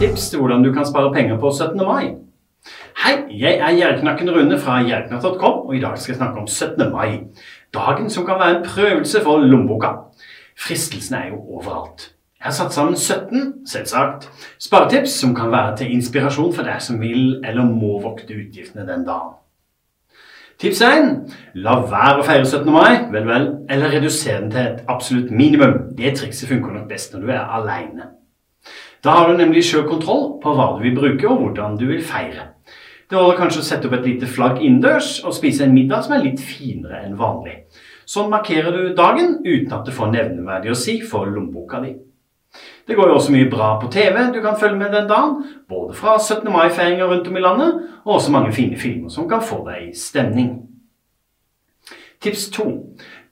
sparetips til hvordan du kan spare penger på 17. mai. Hei, jeg er Gjerknakken Rune fra gjerknatt.com, og i dag skal jeg snakke om 17. mai. Dagen som kan være en prøvelse for lommeboka. Fristelsene er jo overalt. Jeg har satt sammen 17, selvsagt, sparetips som kan være til inspirasjon for deg som vil eller må vokte utgiftene den dagen. Tips 1. La være å feire 17. mai, vel, vel, eller redusere den til et absolutt minimum. Det trikset funker nok best når du er alene. Da har du nemlig sjøl kontroll på hva du vil bruke og hvordan du vil feire. Det holder kanskje å sette opp et lite flagg innendørs og spise en middag som er litt finere enn vanlig. Sånn markerer du dagen uten at det får nevneverdig å si for lommeboka di. Det går jo også mye bra på TV du kan følge med den dagen, både fra 17. mai-feiringer rundt om i landet, og også mange fine filmer som kan få deg i stemning. Tips 2.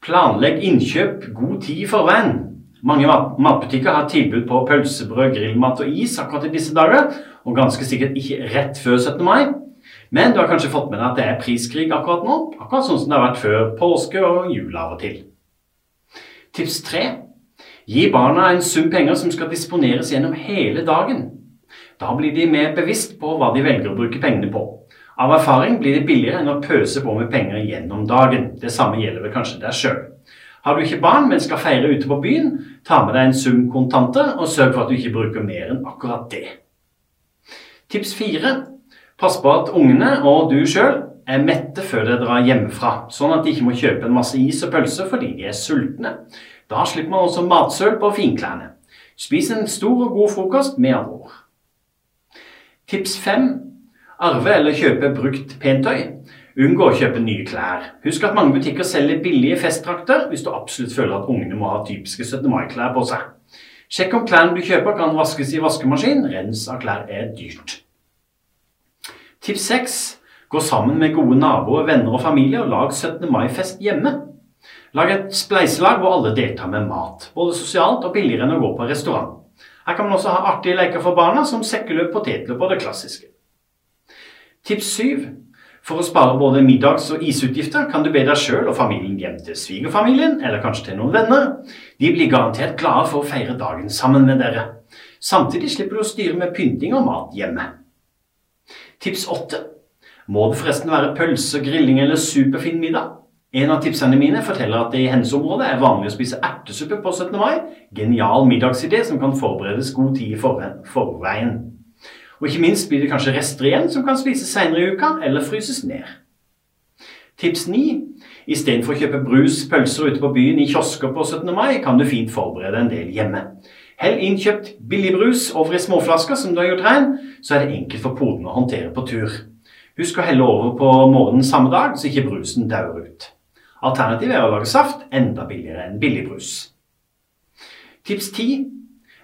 Planlegg innkjøp god tid i forveien. Mange matbutikker har tilbud på pølsebrød, grillmat og is akkurat i disse dager, og ganske sikkert ikke rett før 17. mai. Men du har kanskje fått med deg at det er priskrig akkurat nå, akkurat sånn som det har vært før påske og jul av og til. Tips 3. Gi barna en sum penger som skal disponeres gjennom hele dagen. Da blir de mer bevisst på hva de velger å bruke pengene på. Av erfaring blir det billigere enn å pøse på med penger gjennom dagen. Det samme gjelder vel kanskje deg sjøl. Har du ikke barn, men skal feire ute på byen, ta med deg en sum kontanter, og sørg for at du ikke bruker mer enn akkurat det. Tips fire. Pass på at ungene og du sjøl er mette før dere drar hjemmefra, sånn at de ikke må kjøpe en masse is og pølser fordi de er sultne. Da slipper man også matsøl på finklærne. Spis en stor og god frokost med andre. Tips fem. Arve eller kjøpe brukt pentøy. Unngå å kjøpe nye klær. Husk at mange butikker selger billige festdrakter hvis du absolutt føler at ungene må ha typiske 17. mai-klær på seg. Sjekk om klærne du kjøper kan vaskes i vaskemaskin. Rens av klær er dyrt. Tips 6. Gå sammen med gode naboer, venner og familie og lag 17. mai-fest hjemme. Lag et spleiselag hvor alle deltar med mat. Både sosialt og billigere enn å gå på restaurant. Her kan man også ha artige leker for barna, som sekkeløp, potetløp og det klassiske. Tips 7. For å spare både middags- og isutgifter kan du be deg sjøl og familien hjem til svigerfamilien, eller kanskje til noen venner. De blir garantert glade for å feire dagen sammen med dere. Samtidig slipper du å styre med pynting og mat hjemme. Tips 8. Må det forresten være pølse, grilling eller superfin middag? En av tipsene mine forteller at det i hennes område er vanlig å spise ertesuppe på 17. mai. Genial middagsidé som kan forberedes god tid i forveien. Og ikke minst blir det kanskje rester igjen som kan spises senere i uka, eller fryses ned. Tips 9. Istedenfor å kjøpe brus, pølser ute på byen i kiosker på 17. mai, kan du fint forberede en del hjemme. Hell innkjøpt billigbrus over i småflasker som du har gjort rein, så er det enkelt for poden å håndtere på tur. Husk å helle over på morgenen samme dag, så ikke brusen dauer ut. Alternativet er å lage saft, enda billigere enn billigbrus. Tips 10.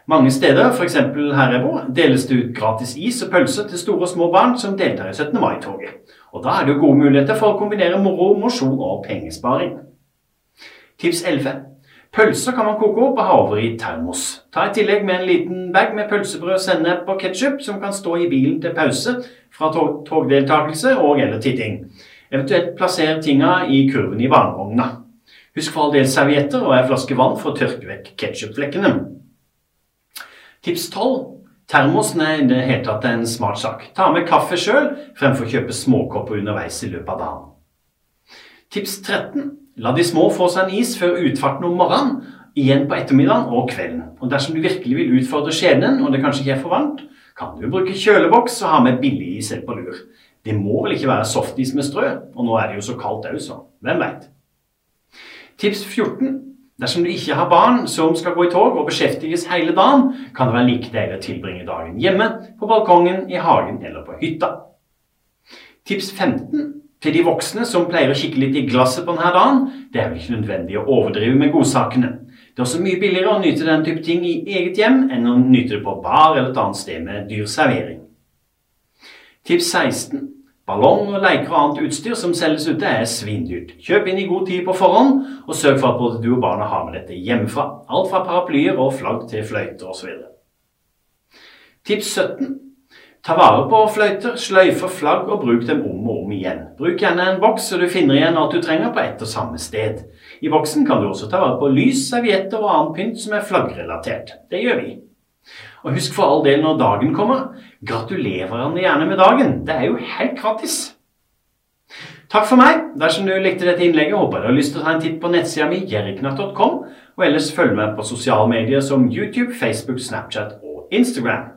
Mange steder, f.eks. her jeg bor, deles det ut gratis is og pølser til store og små barn som deltar i 17. mai-toget. Og da er det jo gode muligheter for å kombinere moro, mosjon og pengesparing. Tips 11. Pølser kan man koke opp og ha over i termos. Ta i tillegg med en liten bag med pølsebrød, sennep og ketsjup som kan stå i bilen til pause fra tog togdeltakelse og eller titting. Eventuelt plasser tinga i kurven i barnevogna. Husk for all del servietter og ei flaske vann for å tørke vekk ketsjupflekkene. Tips 12. Termosen er i det hele tatt en smart sak. Ta med kaffe sjøl fremfor å kjøpe småkopper underveis i løpet av dagen. Tips 13. La de små få seg en is før utfarten om morgenen, igjen på ettermiddagen og kvelden. Og dersom du virkelig vil utfordre skjebnen, og det kanskje ikke er for varmt, kan du bruke kjøleboks og ha med billig is på lur. Det må vel ikke være softis med strø, og nå er det jo så kaldt òg, så hvem veit. Tips 14. Dersom du ikke har barn som skal gå i tog og beskjeftiges hele dagen, kan det være like deilig å tilbringe dagen hjemme, på balkongen, i hagen eller på hytta. Tips 15 til de voksne som pleier å kikke litt i glasset på denne dagen. Det er vel ikke nødvendig å overdrive med godsakene. Det er også mye billigere å nyte den type ting i eget hjem enn å nyte det på bar eller et annet sted med dyr servering. Tips 16. Ballong og leker og annet utstyr som selges ute, er svindyrt. Kjøp inn i god tid på forhånd, og sørg for at både du og barna har med dette hjemmefra. Alt fra paraplyer og flagg til fløyter osv. Tips 17. Ta vare på fløyter, sløyfer, flagg og bruk dem om og om igjen. Bruk gjerne en boks så du finner igjen alt du trenger på ett og samme sted. I boksen kan du også ta vare på lys, servietter og annen pynt som er flaggrelatert. Det gjør vi. Og husk for all del når dagen kommer, gratulerer hverandre gjerne med dagen. Det er jo helt gratis. Takk for meg. Dersom du likte dette innlegget, håper du har lyst til å ta en titt på nettsida mi jeriknatt.com, og ellers følg med på sosiale medier som YouTube, Facebook, Snapchat og Instagram.